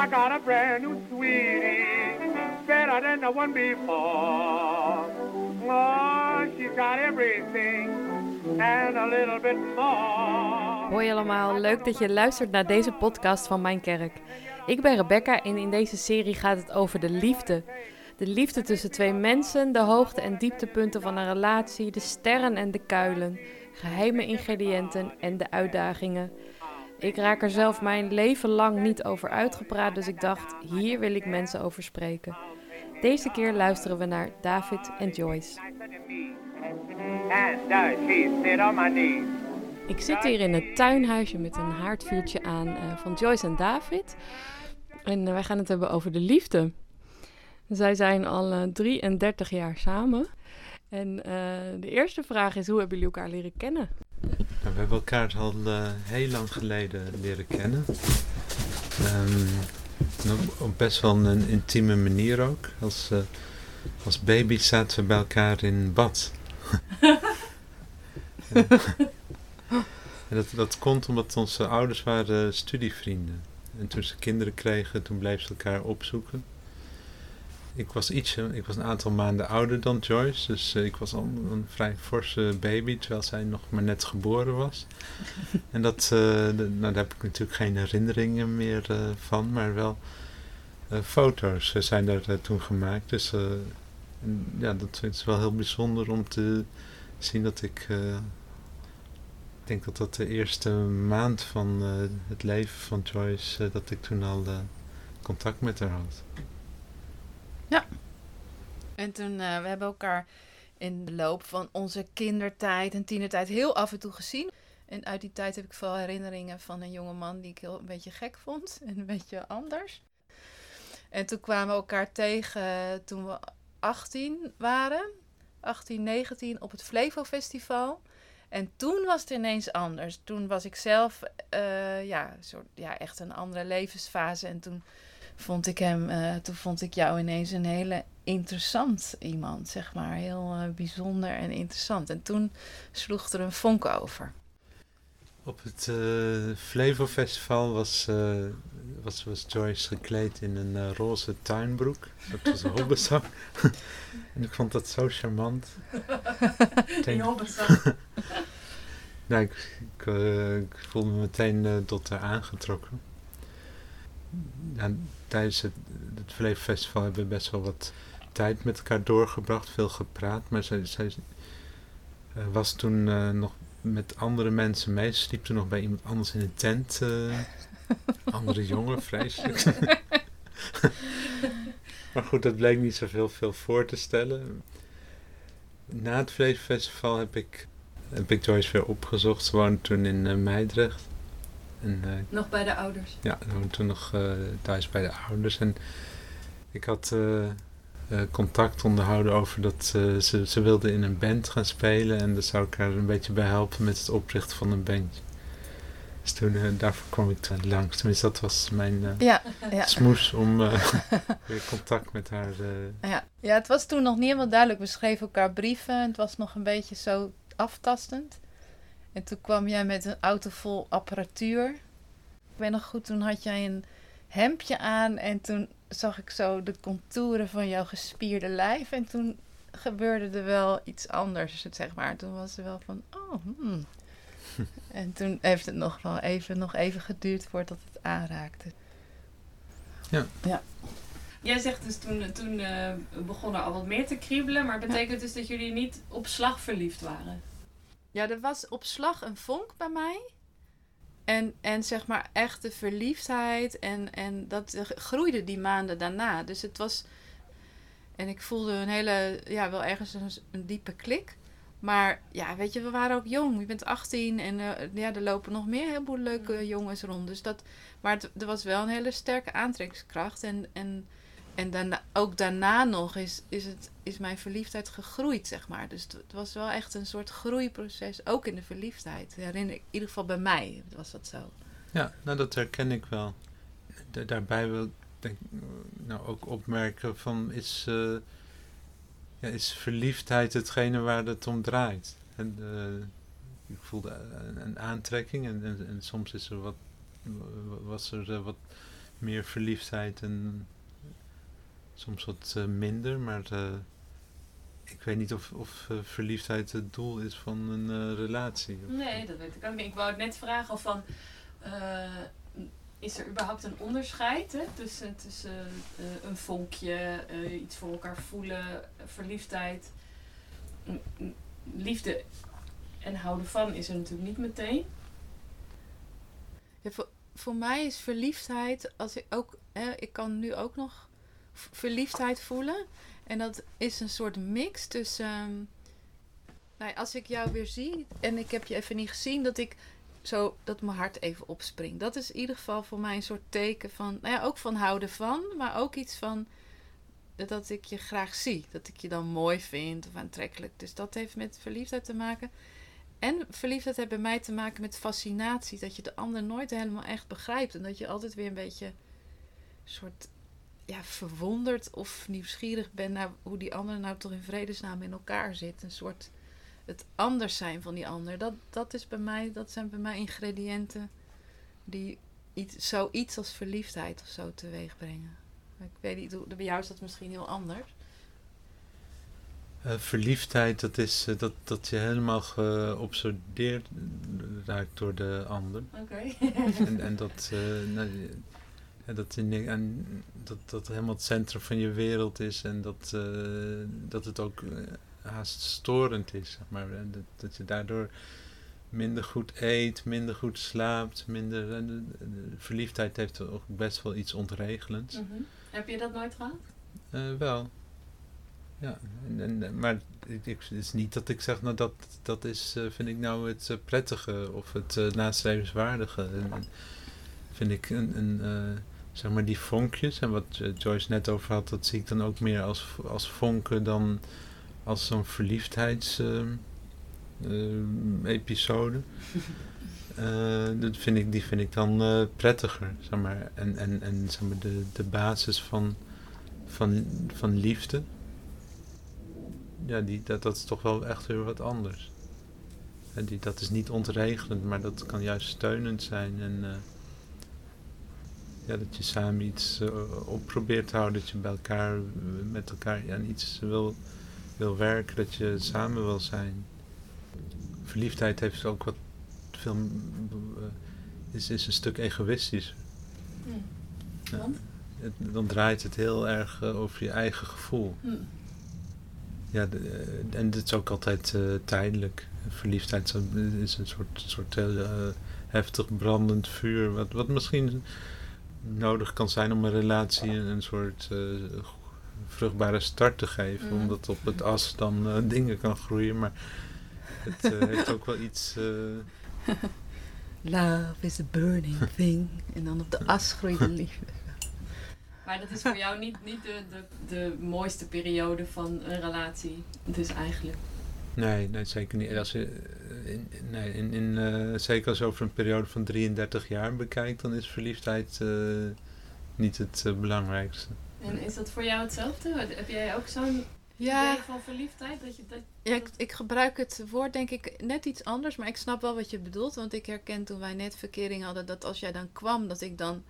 I got a brand new sweetie, better than the one before. Oh, she's got everything and a little bit more. Hoi allemaal, leuk dat je luistert naar deze podcast van Mijn Kerk. Ik ben Rebecca en in deze serie gaat het over de liefde. De liefde tussen twee mensen, de hoogte- en dieptepunten van een relatie, de sterren en de kuilen, geheime ingrediënten en de uitdagingen. Ik raak er zelf mijn leven lang niet over uitgepraat, dus ik dacht, hier wil ik mensen over spreken. Deze keer luisteren we naar David en Joyce. Ik zit hier in het tuinhuisje met een haardvuurtje aan eh, van Joyce en David. En eh, wij gaan het hebben over de liefde. Zij zijn al eh, 33 jaar samen. En eh, de eerste vraag is, hoe hebben jullie elkaar leren kennen? Nou, we hebben elkaar al eh, heel lang geleden leren kennen. Ehm, en op, best wel een intieme manier ook. Als, eh, als baby zaten we bij elkaar in bad. en dat, dat komt omdat onze ouders waren studievrienden. En toen ze kinderen kregen, toen bleven ze elkaar opzoeken. Ik was ietsje, ik was een aantal maanden ouder dan Joyce, dus eh, ik was al een vrij forse baby, terwijl zij nog maar net geboren was. en dat, eh, de- nou, daar heb ik natuurlijk geen herinneringen meer eh, van, maar wel eh, foto's eh, zijn daar eh, toen gemaakt. Dus eh, ja, dat is wel heel bijzonder om te zien dat ik, eh, ik denk dat dat de eerste maand van eh, het leven van Joyce, eh, dat ik toen al eh, contact met haar had. En toen, eh, we hebben elkaar in de loop van onze kindertijd en tienertijd heel af en toe gezien. En uit die tijd heb ik veel herinneringen van een jonge man die ik heel een beetje gek vond en een beetje anders. En toen kwamen we elkaar tegen toen we 18 waren, 18, 19, op het Flevo Festival. En toen was het ineens anders. Toen was ik zelf eh, ja, soort, ja, echt een andere levensfase. En toen vond ik hem, eh, toen vond ik jou ineens een hele interessant iemand, zeg maar. Heel eh, bijzonder en interessant. En toen sloeg er een vonk over. Op het eh Flevo Festival was, eh, was, was Joyce gekleed in een eh, roze tuinbroek. Dat was een en ik vond dat zo charmant. Ik denk- Nou, ik, ik, ik voelde me meteen eh, tot haar aangetrokken. Tijdens het, het hebben we best wel wat tijd met elkaar doorgebracht, veel gepraat. Maar zij, zij eh, was toen eh, nog met andere mensen mee. Ze sliep toen nog bij iemand anders in een tent. eh, andere jongen, vreselijk. maar goed, dat bleek niet zoveel veel voor te stellen. Na het Vleesfestival heb ik, heb ik Joyce weer opgezocht. Ze woonde toen in Meidrecht. En eh, Nog bij de ouders. ja, toen nog eh, thuis bij de ouders. En ik had eh, contact onderhouden over dat eh, ze, ze wilde in een band gaan spelen. En daar zou ik haar een beetje bij helpen met het oprichten van een band. Dus toen, daarvoor kwam ik langs. Tenminste, dat was mijn eh, Ja, ja. smoes om eh, weer contact met haar... eh, Ja. ja, het was toen nog niet helemaal duidelijk. We schreven elkaar brieven en het was nog een beetje zo aftastend. En toen kwam jij met een auto vol apparatuur. Ik weet nog goed, toen had jij een hemdje aan en toen zag ik zo de contouren van jouw gespierde lijf. En toen gebeurde er wel iets anders, zeg maar. Toen was er wel van, oh, hmm. En toen heeft het nog wel even, nog even geduurd voordat het aanraakte. Jij zegt dus toen, toen eh, begon er al wat meer te kriebelen, maar betekent dus dat jullie niet op slag verliefd waren? Ja, er was op slag een vonk bij mij. En, en zeg maar echt de verliefdheid. En, en dat groeide die maanden daarna. Dus het was. En ik voelde een hele. Ja, wel ergens een, een diepe klik. Maar ja, weet je, we waren ook jong. Je bent 18 en eh, ja, er lopen nog meer heleboel leuke jongens rond. Dus dat, maar het, er was wel een hele sterke aantrekkingskracht. En, en, en daarna, ook daarna nog is, is, het, is mijn verliefdheid gegroeid, zeg maar. Dus het, was wel echt een soort groeiproces, ook in de verliefdheid. Herinner ik, in ieder geval bij mij was dat zo. Ja, nou dat herken ik wel. Da- daarbij wil ik nou ook opmerken van is, eh, ja, is verliefdheid hetgene waar het om draait. En, eh, ik voelde een, aantrekking en, en, en soms is er wat, was er eh, wat meer verliefdheid en soms wat eh, minder. Maar eh, ik weet niet of, of eh, verliefdheid het doel is van een eh, relatie. Of- Nee, dat weet ik ook niet. Ik wou het net vragen of van... eh, is er überhaupt een onderscheid hè, tussen, tussen eh, een vonkje, eh, iets voor elkaar voelen, verliefdheid? Liefde en houden van is er natuurlijk niet meteen. Ja, voor, voor mij is verliefdheid, als ik ook, hè, ik kan nu ook nog verliefdheid voelen. En dat is een soort mix tussen, ehm, nou, als ik jou weer zie en ik heb je even niet gezien, dat ik zo, dat mijn hart even opspringt. Dat is in ieder geval voor mij een soort teken van, nou ja, ook van houden van, maar ook iets van dat ik je graag zie. Dat ik je dan mooi vind of aantrekkelijk. Dus dat heeft met verliefdheid te maken. En verliefdheid heeft bij mij te maken met fascinatie. Dat je de ander nooit helemaal echt begrijpt. En dat je altijd weer een beetje soort ja, verwonderd of nieuwsgierig bent naar hoe die ander nou toch in vredesnaam in elkaar zit. Een soort het anders zijn van die ander. Dat, dat, is bij mij, dat zijn bij mij ingrediënten die iets, zoiets als verliefdheid of zo teweeg brengen. Ik weet niet, hoe- bij jou is dat misschien heel anders. Eh, verliefdheid, dat is eh, dat, dat je helemaal geobsedeerd raakt door de ander. Oké. en, en dat, eh, nou, ja, dat, ni- en dat dat helemaal het centrum van je wereld is en dat, eh, dat het ook eh, haast storend is. Zeg maar. En dat, dat je daardoor minder goed eet, minder goed slaapt, minder. en de- de verliefdheid heeft ook best wel iets ontregelends. Mhm. Heb je dat nooit gehad? Eh, wel. Ja, en, en, maar het is niet dat ik zeg, nou dat, dat is, vind ik nou het prettige of het nastrevenswaardige. En, en vind ik een, een zeg maar die vonkjes en wat eh, Joyce net over had, dat zie ik dan ook meer als, als vonken dan als zo'n verliefdheids eh, eh, episode. Eh, dat vind ik, die vind ik dan eh, prettiger, zeg maar. En, en, en zeg maar, de, de basis van, van, van liefde, ja, die, dat, dat is toch wel echt weer wat anders. En die, dat is niet ontregelend, maar dat kan juist steunend zijn. En ja, dat je samen iets eh, op probeert te houden, dat je bij elkaar, eh, met elkaar aan iets wil, wil werken, dat je samen wil zijn. Verliefdheid heeft ook wat veel, eh, is, is een stuk egoïstisch. Ja. Want? Het- dan draait het heel erg over je eigen gevoel. Hm. Ja, de- en dit is ook altijd tijdelijk. Verliefdheid is een- soort, soort heel eh, heftig brandend vuur, wat, wat misschien nodig kan zijn om een relatie een, een soort eh, vruchtbare start te geven. Mhm. Omdat op het as dan eh, dingen kan groeien, maar het eh, heeft ook wel iets... eh, Love is a burning thing. En dan op de as groeit de liefde. Maar dat is voor jou niet, niet de, de, de mooiste periode van een relatie. Dus eigenlijk. Nee, nee, zeker niet. Als je, eh, in, nee, in, in, eh, zeker als je over een periode van 33 jaar bekijkt, dan is verliefdheid eh, niet het belangrijkste. En is dat voor jou hetzelfde? Heb jij ook zo'n Ja, idee van verliefdheid? Dat je, dat, ja ik, ik gebruik het woord denk ik net iets anders. Maar ik snap wel wat je bedoelt. Want ik herken toen wij net verkering hadden... dat als jij dan kwam, dat ik dan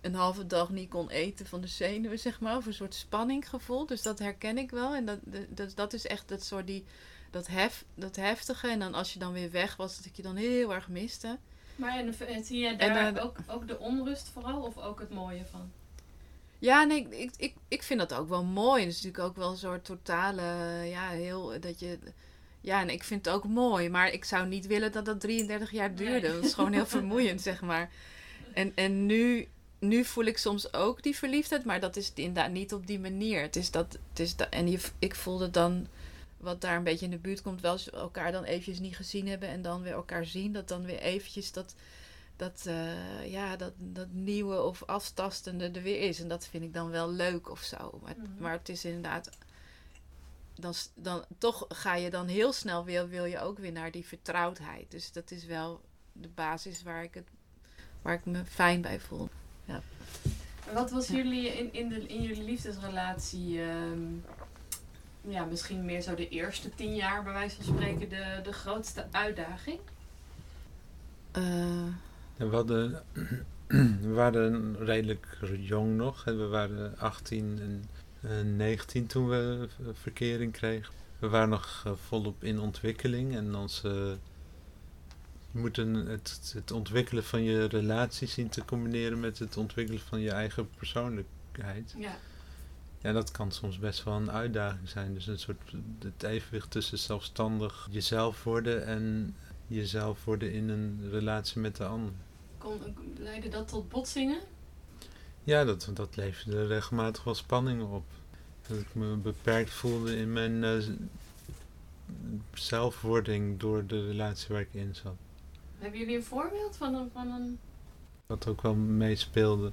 een halve dag niet kon eten van de zenuwen, zeg maar. Of een soort spanninggevoel. Dus dat herken ik wel. En dat, dat, dat is echt dat soort die... Dat, hef, dat heftige. En dan als je dan weer weg was, dat ik je dan heel erg miste. maar en, zie jij En, daar eh, ook, ook de onrust vooral? Of ook het mooie van? Ja, nee, ik, ik, ik vind dat ook wel mooi. Het is natuurlijk ook wel een soort totale, ja, heel, dat je... Ja, en ik vind het ook mooi, maar ik zou niet willen dat dat 33 jaar duurde. Nee. Dat is gewoon heel vermoeiend, zeg maar. En, en nu, nu voel ik soms ook die verliefdheid, maar dat is inderdaad niet op die manier. Het is dat, het is dat en je, ik voelde dan, wat daar een beetje in de buurt komt, wel als we elkaar dan eventjes niet gezien hebben en dan weer elkaar zien, dat dan weer eventjes dat, dat, eh, ja, dat, dat nieuwe of aftastende er weer is. En dat vind ik dan wel leuk of zo. Maar, Mhm. maar het is inderdaad. Dan, dan, toch ga je dan heel snel weer, wil je ook weer naar die vertrouwdheid. Dus dat is wel de basis waar ik, het, waar ik me fijn bij voel. Wat was jullie in, in, de, in jullie liefdesrelatie, ehm, ja, misschien meer zo de eerste tien jaar, bij wijze van spreken, de, de grootste uitdaging? Eh, Ja, we hadden we waren redelijk jong nog. We waren 18 en 19 toen we verkering kregen. We waren nog volop in ontwikkeling en onze je moet een, het, het ontwikkelen van je relatie zien te combineren met het ontwikkelen van je eigen persoonlijkheid. Ja. Ja, dat kan soms best wel een uitdaging zijn. Dus een soort het evenwicht tussen zelfstandig jezelf worden en jezelf worden in een relatie met de ander. Kon, leidde dat tot botsingen? Ja, dat, dat leverde regelmatig wel spanningen op. Dat ik me beperkt voelde in mijn uh, zelfwording door de relatie waar ik in zat. Hebben jullie een voorbeeld van een... Van een... Wat ook wel meespeelde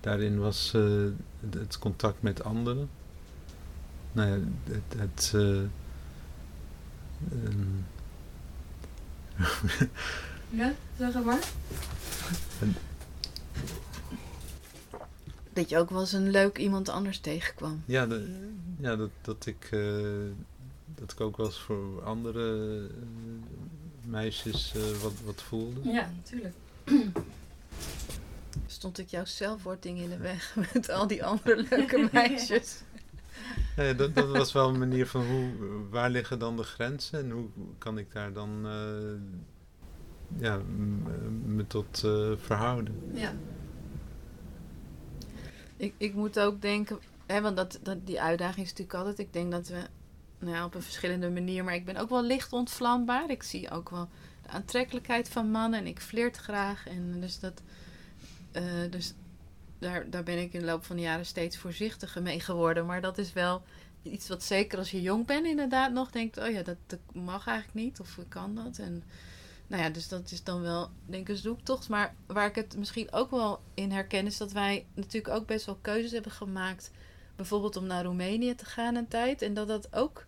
daarin was uh, het, contact met anderen. Nou ja, het... het uh, um... ja, zeg maar. Dat je ook wel eens een leuk iemand anders tegenkwam. Ja, de, ja dat, dat, ik, uh, dat ik ook wel eens voor andere meisjes uh, wat, wat voelde. Ja, natuurlijk. Stond ik jouw zelfwording in de weg met al die andere leuke meisjes? Nee, dat, dat was wel een manier van hoe, waar liggen dan de grenzen en hoe kan ik daar dan uh, ja, me tot uh, verhouden. Ja. Ik, ik moet ook denken, hè, want dat, dat, die uitdaging is natuurlijk altijd, ik denk dat we nou op een verschillende manier. Maar ik ben ook wel licht ontvlambaar. Ik zie ook wel de aantrekkelijkheid van mannen en ik flirt graag. En dus dat. Uh, dus daar, daar ben ik in de loop van de jaren steeds voorzichtiger mee geworden. Maar dat is wel iets wat zeker als je jong bent inderdaad nog denkt... oh ja, dat, dat mag eigenlijk niet of kan dat. En nou ja, dus dat is dan wel denk ik een zoektocht. Maar waar ik het misschien ook wel in herken... is dat wij natuurlijk ook best wel keuzes hebben gemaakt bijvoorbeeld om naar Roemenië te gaan een tijd. En dat dat ook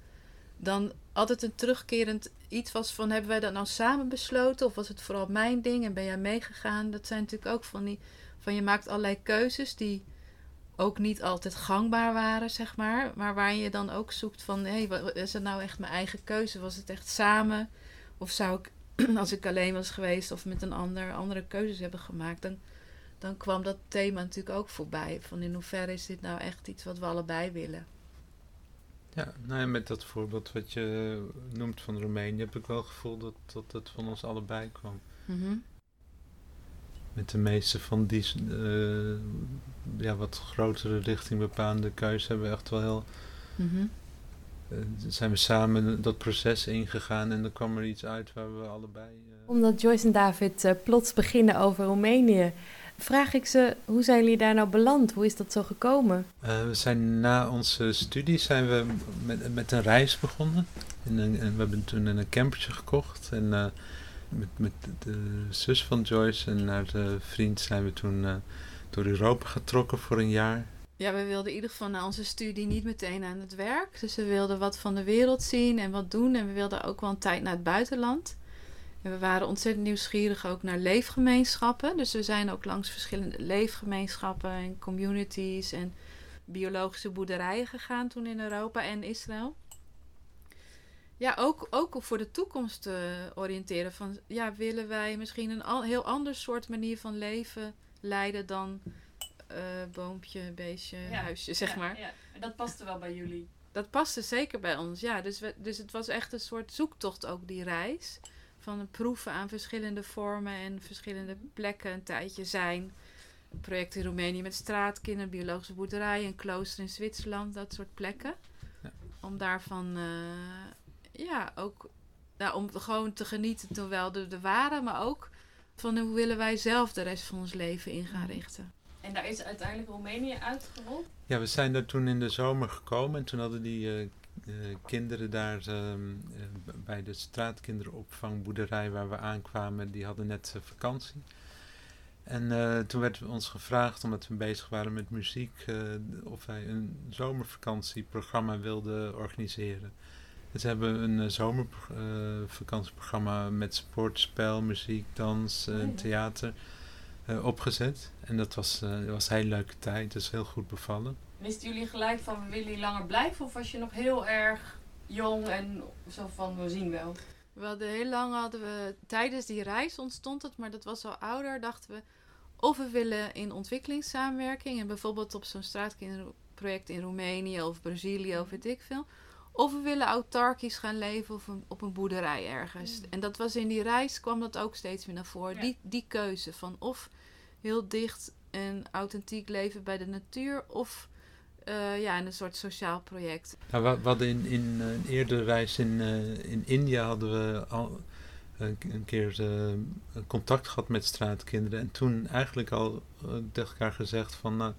dan altijd een terugkerend iets was van... hebben wij dat nou samen besloten of was het vooral mijn ding en ben jij meegegaan? Dat zijn natuurlijk ook van die... van je maakt allerlei keuzes die ook niet altijd gangbaar waren, zeg maar. Maar waar je dan ook zoekt van... hé, hey, is het nou echt mijn eigen keuze? Was het echt samen? Of zou ik, als ik alleen was geweest of met een ander... andere keuzes hebben gemaakt... dan dan kwam dat thema natuurlijk ook voorbij. Van in hoeverre is dit nou echt iets wat we allebei willen? Ja, nou ja, met dat voorbeeld wat je noemt van Roemenië heb ik wel het gevoel dat, dat het van ons allebei kwam. Mm Met de meeste van die uh, ja, wat grotere richting bepaalde keuze hebben we echt wel heel... Mm zijn we samen dat proces ingegaan en dan kwam er iets uit waar we allebei... Uh... Omdat Joyce en David plots beginnen over Roemenië vraag ik ze, hoe zijn jullie daar nou beland? Hoe is dat zo gekomen? Uh, we zijn na onze studie zijn we met, met een reis begonnen. En, en we hebben toen een campertje gekocht. En uh, met, met de zus van Joyce en haar vriend zijn we toen uh, door Europa getrokken voor een jaar. Ja, we wilden in ieder geval na onze studie niet meteen aan het werk. Dus we wilden wat van de wereld zien en wat doen. En we wilden ook wel een tijd naar het buitenland. En we waren ontzettend nieuwsgierig ook naar leefgemeenschappen. Dus we zijn ook langs verschillende leefgemeenschappen en communities en biologische boerderijen gegaan toen in Europa en Israël. Ja, ook, ook voor de toekomst te oriënteren. Van, ja, willen wij misschien een al, heel ander soort manier van leven leiden dan uh, boompje, beestje, huisje, zeg maar. Ja. Dat paste wel bij jullie. Dat paste zeker bij ons, ja. Dus, we, dus het was echt een soort zoektocht ook, die reis van proeven aan verschillende vormen en verschillende plekken een tijdje zijn. Project in Roemenië met straatkinderen, biologische boerderij, een klooster in Zwitserland, dat soort plekken. Ja. Om daarvan, uh, ja, ook, nou, om gewoon te genieten terwijl er de waren, maar ook van hoe willen wij zelf de rest van ons leven in gaan richten. En daar is uiteindelijk Roemenië uitgerold? Ja, we zijn er toen in de zomer gekomen en toen hadden die uh, kinderen daar uh, bij de straatkinderopvangboerderij waar we aankwamen, die hadden net uh, vakantie. En toen werd ons gevraagd, omdat we bezig waren met muziek, of wij een zomervakantieprogramma wilden organiseren. Dus we hebben een zomervakantieprogramma met sport, spel, muziek, dans en theater opgezet. En dat was, was een hele leuke tijd, dus heel goed bevallen. Wisten jullie gelijk van willen hier langer blijven? Of was je nog heel erg jong en zo van we zien wel? We hadden heel lang hadden we tijdens die reis ontstond het, maar dat was al ouder. Dachten we Of we willen in ontwikkelingssamenwerking en bijvoorbeeld op zo'n straatkinderproject in Roemenië of Brazilië of weet ik veel. Of we willen autarkisch gaan leven of een, op een boerderij ergens. En dat was in die reis kwam dat ook steeds weer naar voren. Ja. Die, die keuze van of heel dicht en authentiek leven bij de natuur of eh, ja, in een soort sociaal project. Nou, we, we hadden in, in eh, een eerdere reis in, eh, in India hadden we al een, een keer eh, contact gehad met straatkinderen. En toen eigenlijk al tegen elkaar gezegd van nou,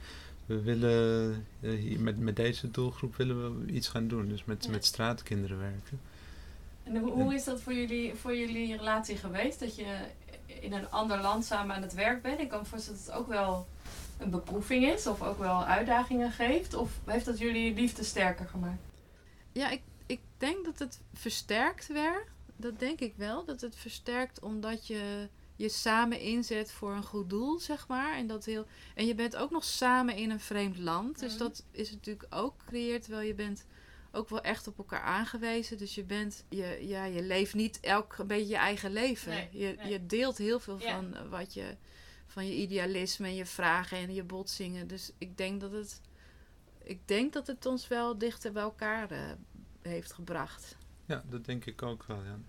we willen hier met, met deze doelgroep willen we iets gaan doen. Dus met, Ja. met straatkinderen werken. En hoe, hoe is dat voor jullie, voor jullie relatie geweest? Dat je in een ander land samen aan het werk bent? Ik kan me voorstellen dat het ook wel een beproeving is of ook wel uitdagingen geeft. Of heeft dat jullie liefde sterker gemaakt? Ja, ik, ik denk dat het versterkt werd. Dat denk ik wel. Dat het versterkt omdat je je samen inzet voor een goed doel, zeg maar. En, dat heel, en je bent ook nog samen in een vreemd land. Dus Mhm. dat is natuurlijk ook creëert, terwijl je bent ook wel echt op elkaar aangewezen. Dus je bent, je, ja, je leeft niet elk een beetje je eigen leven. Nee, je, nee. je deelt heel veel Ja. van wat je, van je idealisme en je vragen en je botsingen. Dus ik denk dat het, ik denk dat het ons wel dichter bij elkaar eh, heeft gebracht. Ja, dat denk ik ook wel. Ja.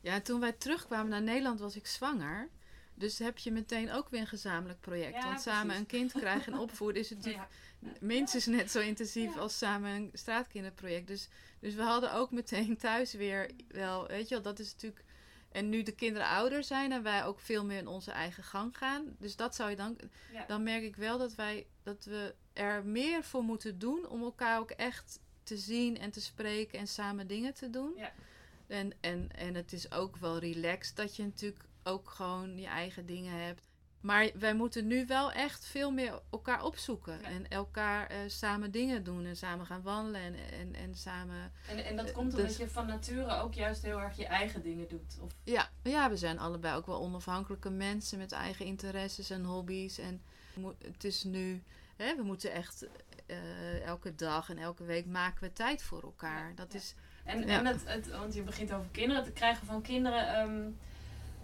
Ja, en toen wij terugkwamen naar Nederland was ik zwanger. Dus heb je meteen ook weer een gezamenlijk project. Ja, Want samen precies. een kind krijgen en opvoeden is natuurlijk Ja. minstens net zo intensief Ja. als samen een straatkinderproject. Dus, dus we hadden ook meteen thuis weer wel, weet je wel, dat is natuurlijk... En nu de kinderen ouder zijn en wij ook veel meer in onze eigen gang gaan. Dus dat zou je dan... Ja. Dan merk ik wel dat wij dat we er meer voor moeten doen om elkaar ook echt te zien en te spreken en samen dingen te doen. Ja. En, en, en het is ook wel relaxed dat je natuurlijk ook gewoon je eigen dingen hebt. Maar wij moeten nu wel echt veel meer elkaar opzoeken. Ja. En elkaar eh, samen dingen doen. En samen gaan wandelen. En, en, en samen. En, en dat Eh, komt omdat dus- je van nature ook juist heel erg je eigen dingen doet. Of, Ja, ja, we zijn allebei ook wel onafhankelijke mensen met eigen interesses en hobby's. En het is nu, hè, we moeten echt eh, elke dag en elke week maken we tijd voor elkaar. Ja, dat ja. is, en en het, het, want je begint over kinderen, het krijgen van kinderen. ehm,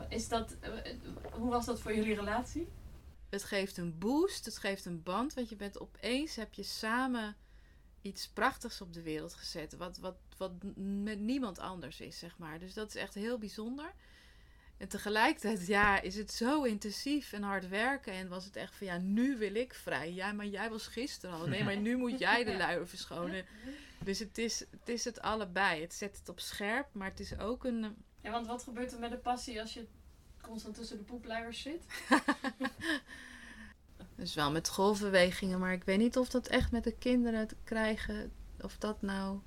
is dat, eh, hoe was dat voor jullie relatie? het geeft een boost, het geeft een band. Want je bent opeens, heb je samen iets prachtigs op de wereld gezet. Wat, wat, wat met niemand anders is, zeg maar. Dus dat is echt heel bijzonder. En tegelijkertijd, ja, is het zo intensief en hard werken. En was het echt van, ja, nu wil ik vrij. Ja, maar jij was gisteren al. Nee, maar nu moet jij de luier verschonen. Dus het is, het is het allebei. Het zet het op scherp, maar het is ook een... Ja, want wat gebeurt er met de passie als je constant tussen de poepluiers zit? Dus wel met golfbewegingen, maar ik weet niet of dat echt met de kinderen te krijgen, of dat nou,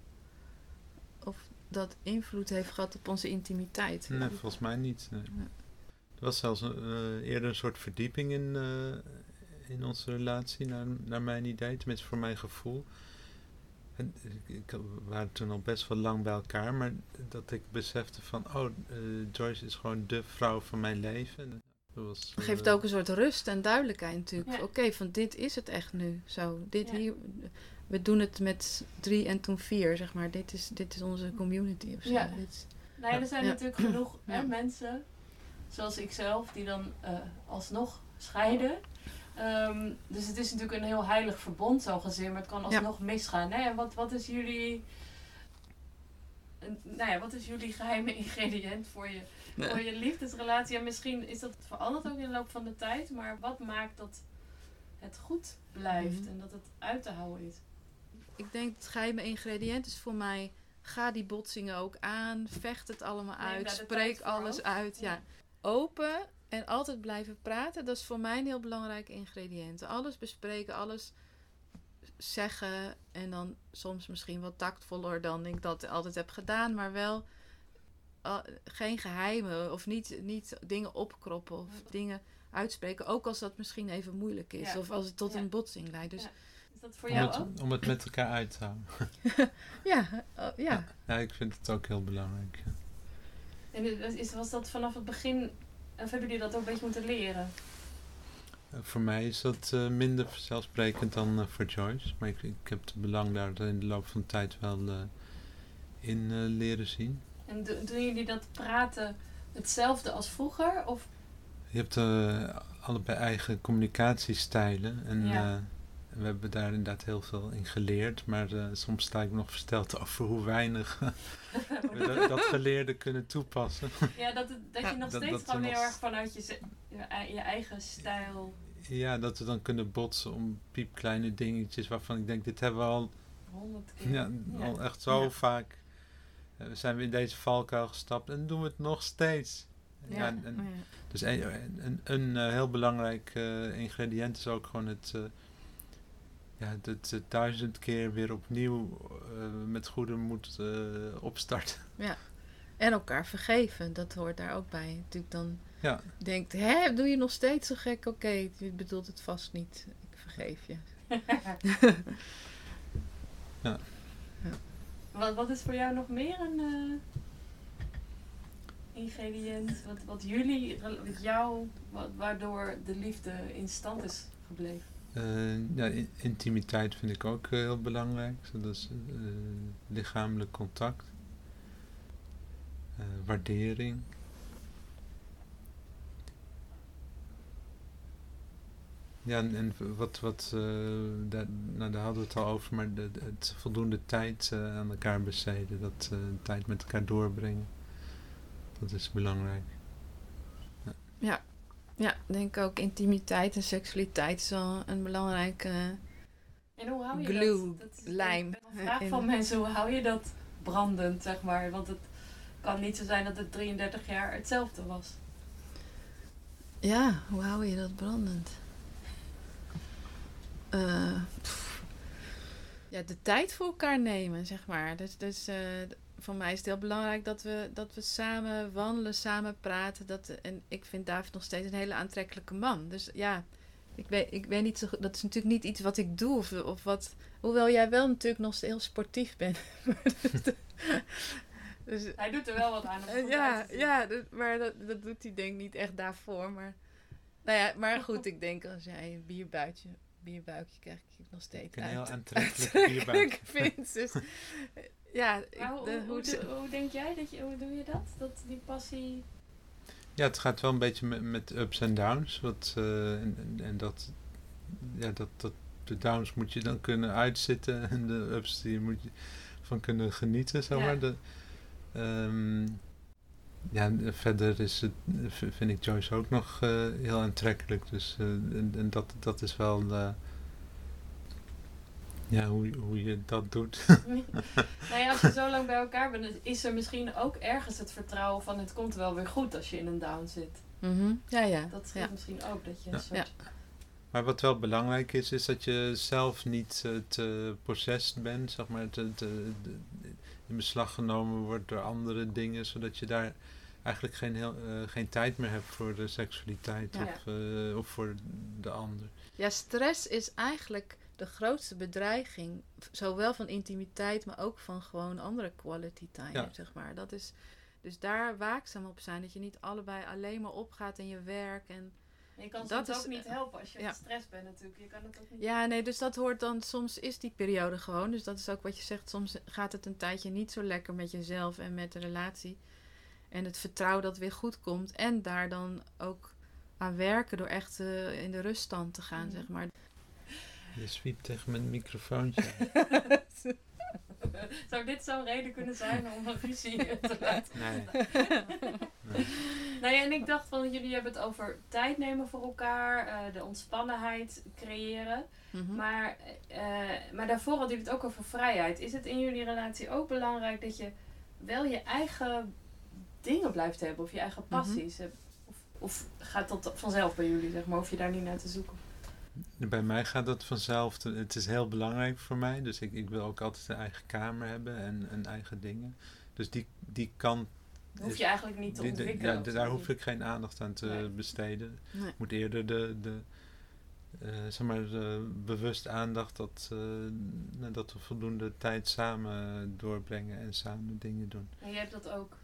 of dat invloed heeft gehad op onze intimiteit. Nee, volgens mij niet. nee. Nee. Er was zelfs een, eh, eerder een soort verdieping in, eh, in onze relatie, naar, naar mijn idee, tenminste voor mijn gevoel. Ik, waren toen al best wel lang bij elkaar, maar dat ik besefte van, oh, eh, Joyce is gewoon de vrouw van mijn leven. En dat was, geeft eh, ook een soort rust en duidelijkheid natuurlijk. Ja. Oké, van dit is het echt nu. Zo, dit Ja. hier, we doen het met drie en toen vier, zeg maar. Dit is, dit is onze community of zo. Ja. Dit is- Nou ja, er zijn Ja. natuurlijk genoeg hè, mensen, zoals ikzelf, die dan eh, alsnog scheiden. Ehm, dus het is natuurlijk een heel heilig verbond, zo gezien, maar het kan alsnog misgaan. Hè? En wat, wat is jullie. Nou ja, wat is jullie geheime ingrediënt voor je, voor je liefdesrelatie? En misschien is dat veranderd ook in de loop van de tijd, maar wat maakt dat het goed blijft Mhm. en dat het uit te houden is? Ik denk het geheime ingrediënt is voor mij... Ga die botsingen ook aan. Vecht het allemaal uit. Spreek alles uit. Ja. Ja. Open en altijd blijven praten. Dat is voor mij een heel belangrijk ingrediënt. Alles bespreken, alles zeggen. En dan soms misschien wat tactvoller dan ik dat altijd heb gedaan. Maar wel eh, geen geheimen. Of niet, niet dingen opkroppen. Of dingen uitspreken. Ook als dat misschien even moeilijk is. Ja. Of als het tot Ja. een botsing leidt. Dus Ja. Is dat voor om, jou het, ook? om het met elkaar uit te houden. ja, eh, ja. Ja, ik vind het ook heel belangrijk. En is, was dat vanaf het begin, of hebben jullie dat ook een beetje moeten leren? Eh, Voor mij is dat eh, minder vanzelfsprekend dan eh, voor Joyce. Maar ik, ik heb het belang daar in de loop van de tijd wel in leren zien. En do- doen jullie dat praten hetzelfde als vroeger? Of Je hebt allebei eigen communicatiestijlen. En Ja. We hebben daar inderdaad heel veel in geleerd. Maar eh, soms sta ik nog versteld over hoe weinig we dat, dat geleerde kunnen toepassen. Ja, dat, het- dat je Ja, nog dat- steeds gewoon heel erg vanuit je, eigen stijl Ja, dat we dan kunnen botsen om piepkleine dingetjes waarvan ik denk, dit hebben we al, keer. ja, al echt zo Ja. vaak. eh, zijn we in deze valkuil gestapt en doen we het nog steeds. Ja, en- en- Ja. Dus een, een, een eh, heel belangrijk eh, ingrediënt is ook gewoon het, eh, ja, het, het duizend keer weer opnieuw eh, met goede moed eh, opstarten. En elkaar vergeven, dat hoort daar ook bij. Natuurlijk dan Ja. denkt, hè, doe je nog steeds zo gek? Oké, je bedoelt het vast niet. Ik vergeef je. Wat, wat is voor jou nog meer een eh, ingrediënt? Wat, wat jullie, wat jou, wat, waardoor de liefde in stand is gebleven? Eh, ja, in- intimiteit vind ik ook eh, heel belangrijk. Zo, Dat eh, lichamelijk contact. Waardering. Ja, en, wat, wat daar, nou, hadden we het al over, maar de, het voldoende tijd aan elkaar besteden, dat tijd met elkaar doorbrengen, dat is belangrijk. Ja, ik denk ook intimiteit en seksualiteit is wel een belangrijke... En hoe hou je Glue, dat? dat is lijm. Een vraag En- van mensen, hoe hou je dat brandend, zeg maar? Want het kan niet zo zijn dat het 33 jaar hetzelfde was. Ja, hoe hou je dat brandend? Eh, pff. ja, de tijd voor elkaar nemen, zeg maar. Dus, dus eh, voor mij is het heel belangrijk dat we, dat we samen wandelen, samen praten. Dat, en ik vind David nog steeds een hele aantrekkelijke man. Dus ja, ik weet, ik weet niet zo goed- Dat is natuurlijk niet iets wat ik doe. Of, of wat, hoewel jij wel natuurlijk nog steeds heel sportief bent. dus, Hij doet er wel wat aan. om eh, ja, ja maar dat, dat doet hij denk ik niet echt daarvoor. Maar, nou ja, maar goed, ik denk als jij een bierbuikje, bierbuikje krijg ik nog steeds Een heel uit- aantrekkelijk bierbuik. aantrekkelijk vind. Dus, ja, Maar hoe, de- hoe, denk jij dat je, hoe doe je dat? Dat die passie. Ja, het gaat wel een beetje met, met ups en downs. Wat, eh, en, en, en dat, ja, dat, dat, de downs moet je dan kunnen uitzitten en de ups die moet je van kunnen genieten, zeg Ja. maar. De, ehm, ja, en verder is het, vind ik Joyce ook nog eh, heel aantrekkelijk. Dus eh, en, en dat, dat is wel ja, hoe, hoe je dat doet. nou ja, als je zo lang bij elkaar bent, is er misschien ook ergens het vertrouwen van het komt wel weer goed als je in een down zit. Mhm, Ja, ja. Dat scheelt ja. misschien ook dat je Ja. een soort... Maar wat wel belangrijk is, is dat je zelf niet eh, te possessed bent, zeg maar, te, te- de- in beslag genomen wordt door andere dingen, zodat je daar eigenlijk geen, heel, eh, geen tijd meer hebt voor de seksualiteit Ja. of, eh, of voor de ander. Ja, stress is eigenlijk de grootste bedreiging. Zowel van intimiteit, maar ook van gewoon andere quality time, Ja. zeg maar. Dat is, dus daar waakzaam op zijn. Dat je niet allebei alleen maar opgaat in je werk. En, En je kan Dat soms is, ook niet eh, helpen als je ja. gestrest bent natuurlijk. Je kan het ook niet... ja, nee, dus dat hoort dan... Soms is die periode gewoon. Dus dat is ook wat je zegt. Soms gaat het een tijdje niet zo lekker met jezelf en met de relatie. En het vertrouwen dat weer goed komt. En daar dan ook aan werken door echt eh, in de ruststand te gaan, Mhm. zeg maar. Je zwiept tegen mijn microfoontje. Zou dit zo'n reden kunnen zijn om een ruzie te laten? Nee. nee. Nou ja, en ik dacht van jullie hebben het over tijd nemen voor elkaar, eh, de ontspannenheid creëren. Mhm. Maar, eh, maar daarvoor hadden jullie het ook over vrijheid. Is het in jullie relatie ook belangrijk dat je wel je eigen dingen blijft hebben of je eigen Mhm. passies? hebt? Of, of gaat dat vanzelf bij jullie, zeg maar? Hoef je daar niet naar te zoeken? Bij mij gaat dat vanzelf. Het is heel belangrijk voor mij. Dus ik, ik wil ook altijd een eigen kamer hebben en, en eigen dingen. Dus die, die kant. Dat hoef is- je eigenlijk niet te die- de- ontwikkelen. ja, daar hoef ik geen aandacht aan te Nee. besteden. Nee. Ik moet eerder de, de eh, zeg maar, de bewust aandacht dat, eh, dat we voldoende tijd samen doorbrengen en samen dingen doen. En jij hebt dat ook.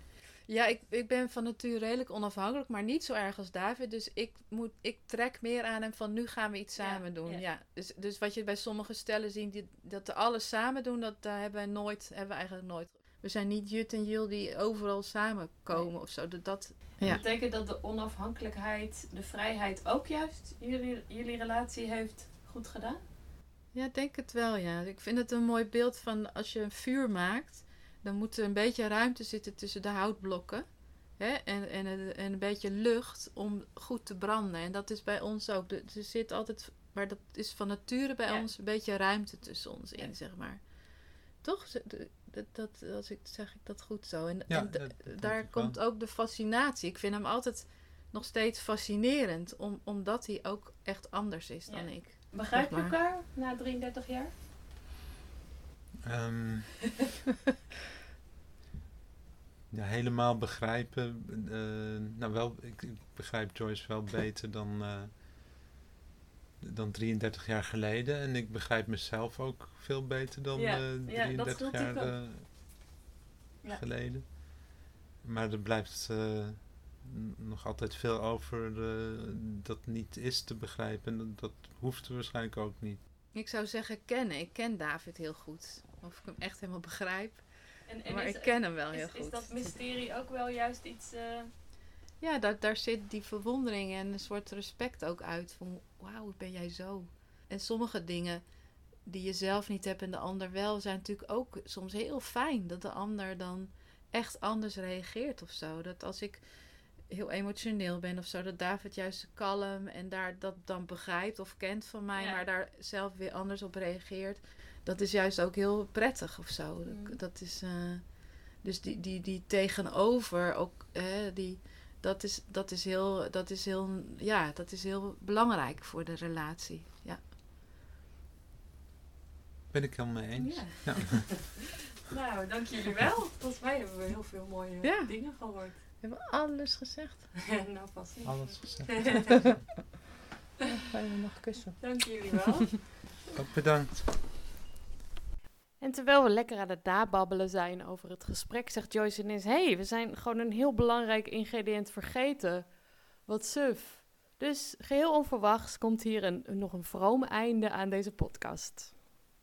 Ja, ik, ik ben van nature redelijk onafhankelijk, maar niet zo erg als David. Dus ik, moet, ik trek meer aan hem van nu gaan we iets Ja, samen doen. ja. Ja. Dus, dus wat je bij sommige stellen ziet, die, dat ze alles samen doen, dat daar hebben we nooit, hebben we eigenlijk nooit we zijn niet Jut en Jil die overal samenkomen of zo. Dat, dat, ja. Betekent dat de onafhankelijkheid, de vrijheid ook juist jullie, jullie relatie heeft goed gedaan? Ja, ik denk het wel, ja. Ik vind het een mooi beeld van als je een vuur maakt, dan moet er een beetje ruimte zitten tussen de houtblokken. Hè? En, en, en een beetje lucht om goed te branden. En dat is bij ons ook. Er zit altijd, maar dat is van nature bij ons een beetje ruimte tussen ons in, zeg maar. Toch? Dat, dat, als ik, zeg ik dat goed zo. En, Ja, en d- dat- dat daar wel. komt ook de fascinatie. Ik vind hem altijd nog steeds fascinerend, om, omdat hij ook echt anders is dan ik. Begrijp je elkaar na 33 jaar? Ehm, ja, helemaal begrijpen. eh, nou, wel, ik, ik begrijp Joyce wel beter dan, eh, dan 33 jaar geleden. En ik begrijp mezelf ook veel beter dan Ja, eh, ja, dat 33 voelt jaar ik ook. eh, Ja. geleden. Maar er blijft eh, nog altijd veel over eh, dat niet is te begrijpen. En dat, dat hoeft waarschijnlijk ook niet. Ik zou zeggen kennen. Ik ken David heel goed. Of ik hem echt helemaal begrijp. En, en maar is, ik ken hem wel heel is, goed. is dat mysterie ook wel juist iets... eh, Ja, daar, daar zit die verwondering en een soort respect ook uit. Van wauw, hoe ben jij zo? En sommige dingen die je zelf niet hebt en de ander wel, zijn natuurlijk ook soms heel fijn. Dat de ander dan echt anders reageert of zo. Dat als ik heel emotioneel ben of zo, dat David juist kalm en daar dat dan begrijpt of kent van mij, Ja. maar daar zelf weer anders op reageert. Dat is juist ook heel prettig of zo. Mm. Dat is, eh, dus die, die, die tegenover ook, hè, die, dat is, dat is heel, dat is heel, ja, dat is heel belangrijk voor de relatie. Ja. Ben ik helemaal mee eens. Ja. Ja. nou, dank jullie wel. Volgens mij hebben we heel veel mooie Ja. dingen gehoord. We hebben alles gezegd. nou, pas niet. Alles gezegd. Ga je me nog kussen? dank jullie wel. Ook bedankt. En terwijl we lekker aan het nababbelen zijn over het gesprek, zegt Joyce ineens: Hé, hey, we zijn gewoon een heel belangrijk ingrediënt vergeten. Wat suf. Dus geheel onverwachts komt hier een, nog een vroom einde aan deze podcast.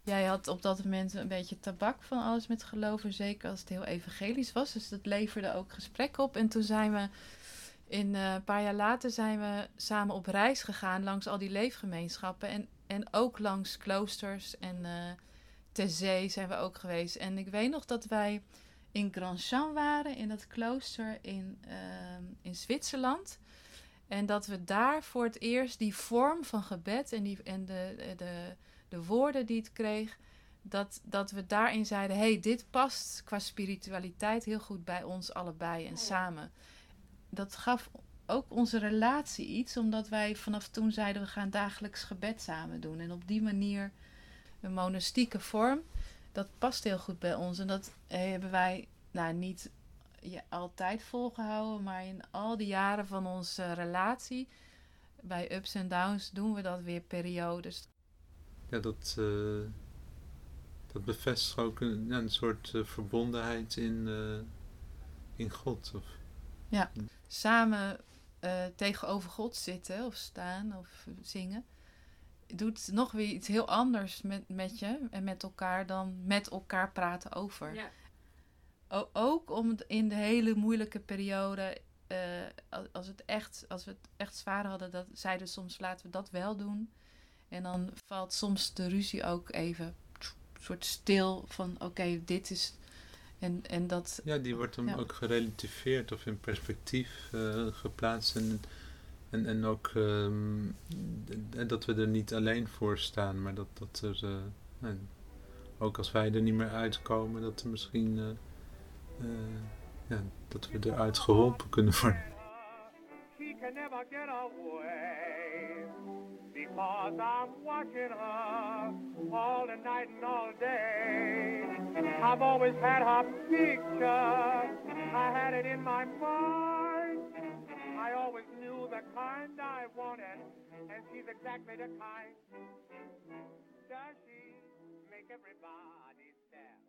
Jij had op dat moment een beetje tabak van alles met geloven, zeker als het heel evangelisch was. Dus dat leverde ook gesprek op. En toen zijn we, in, eh, een paar jaar later, zijn we samen op reis gegaan langs al die leefgemeenschappen. En, en ook langs kloosters en eh ter zee zijn we ook geweest. En ik weet nog dat wij in Grandchamp waren, in dat klooster in, ehm, in Zwitserland. En dat we daar voor het eerst die vorm van gebed en, die, en de, de, de woorden die het kreeg, dat, dat we daarin zeiden: hey, dit past qua spiritualiteit heel goed bij ons allebei en Ja. samen. Dat gaf ook onze relatie iets, omdat wij vanaf toen zeiden: we gaan dagelijks gebed samen doen. En op die manier, een monastieke vorm, dat past heel goed bij ons. En dat eh, hebben wij nou, niet ja, altijd volgehouden, maar in al die jaren van onze relatie, bij ups en downs, doen we dat weer periodes. Ja, dat, eh, dat bevestigt ook een, ja, een soort eh, verbondenheid in, in God. Of, samen eh, tegenover God zitten of staan of zingen, doet nog weer iets heel anders met, met je en met elkaar dan met elkaar praten over. Ja. O- ook om het in de hele moeilijke periode, eh, als, het echt, als we het echt zwaar hadden, dat zeiden soms laten we dat wel doen. En dan valt soms de ruzie ook even een soort stil van oké, dit is... En, en dat, ja, die wordt dan Ja. ook gerelativeerd of in perspectief eh, geplaatst. En, en, en ook d- dat we er niet alleen voor staan, maar dat, dat er, nou, ook als wij er niet meer uitkomen, dat er misschien, eh, eh, ja, dat we eruit geholpen kunnen worden. I've always had her picture. I had it in my mind. I always knew the kind I wanted, and she's exactly the kind. Does she make everybody stare?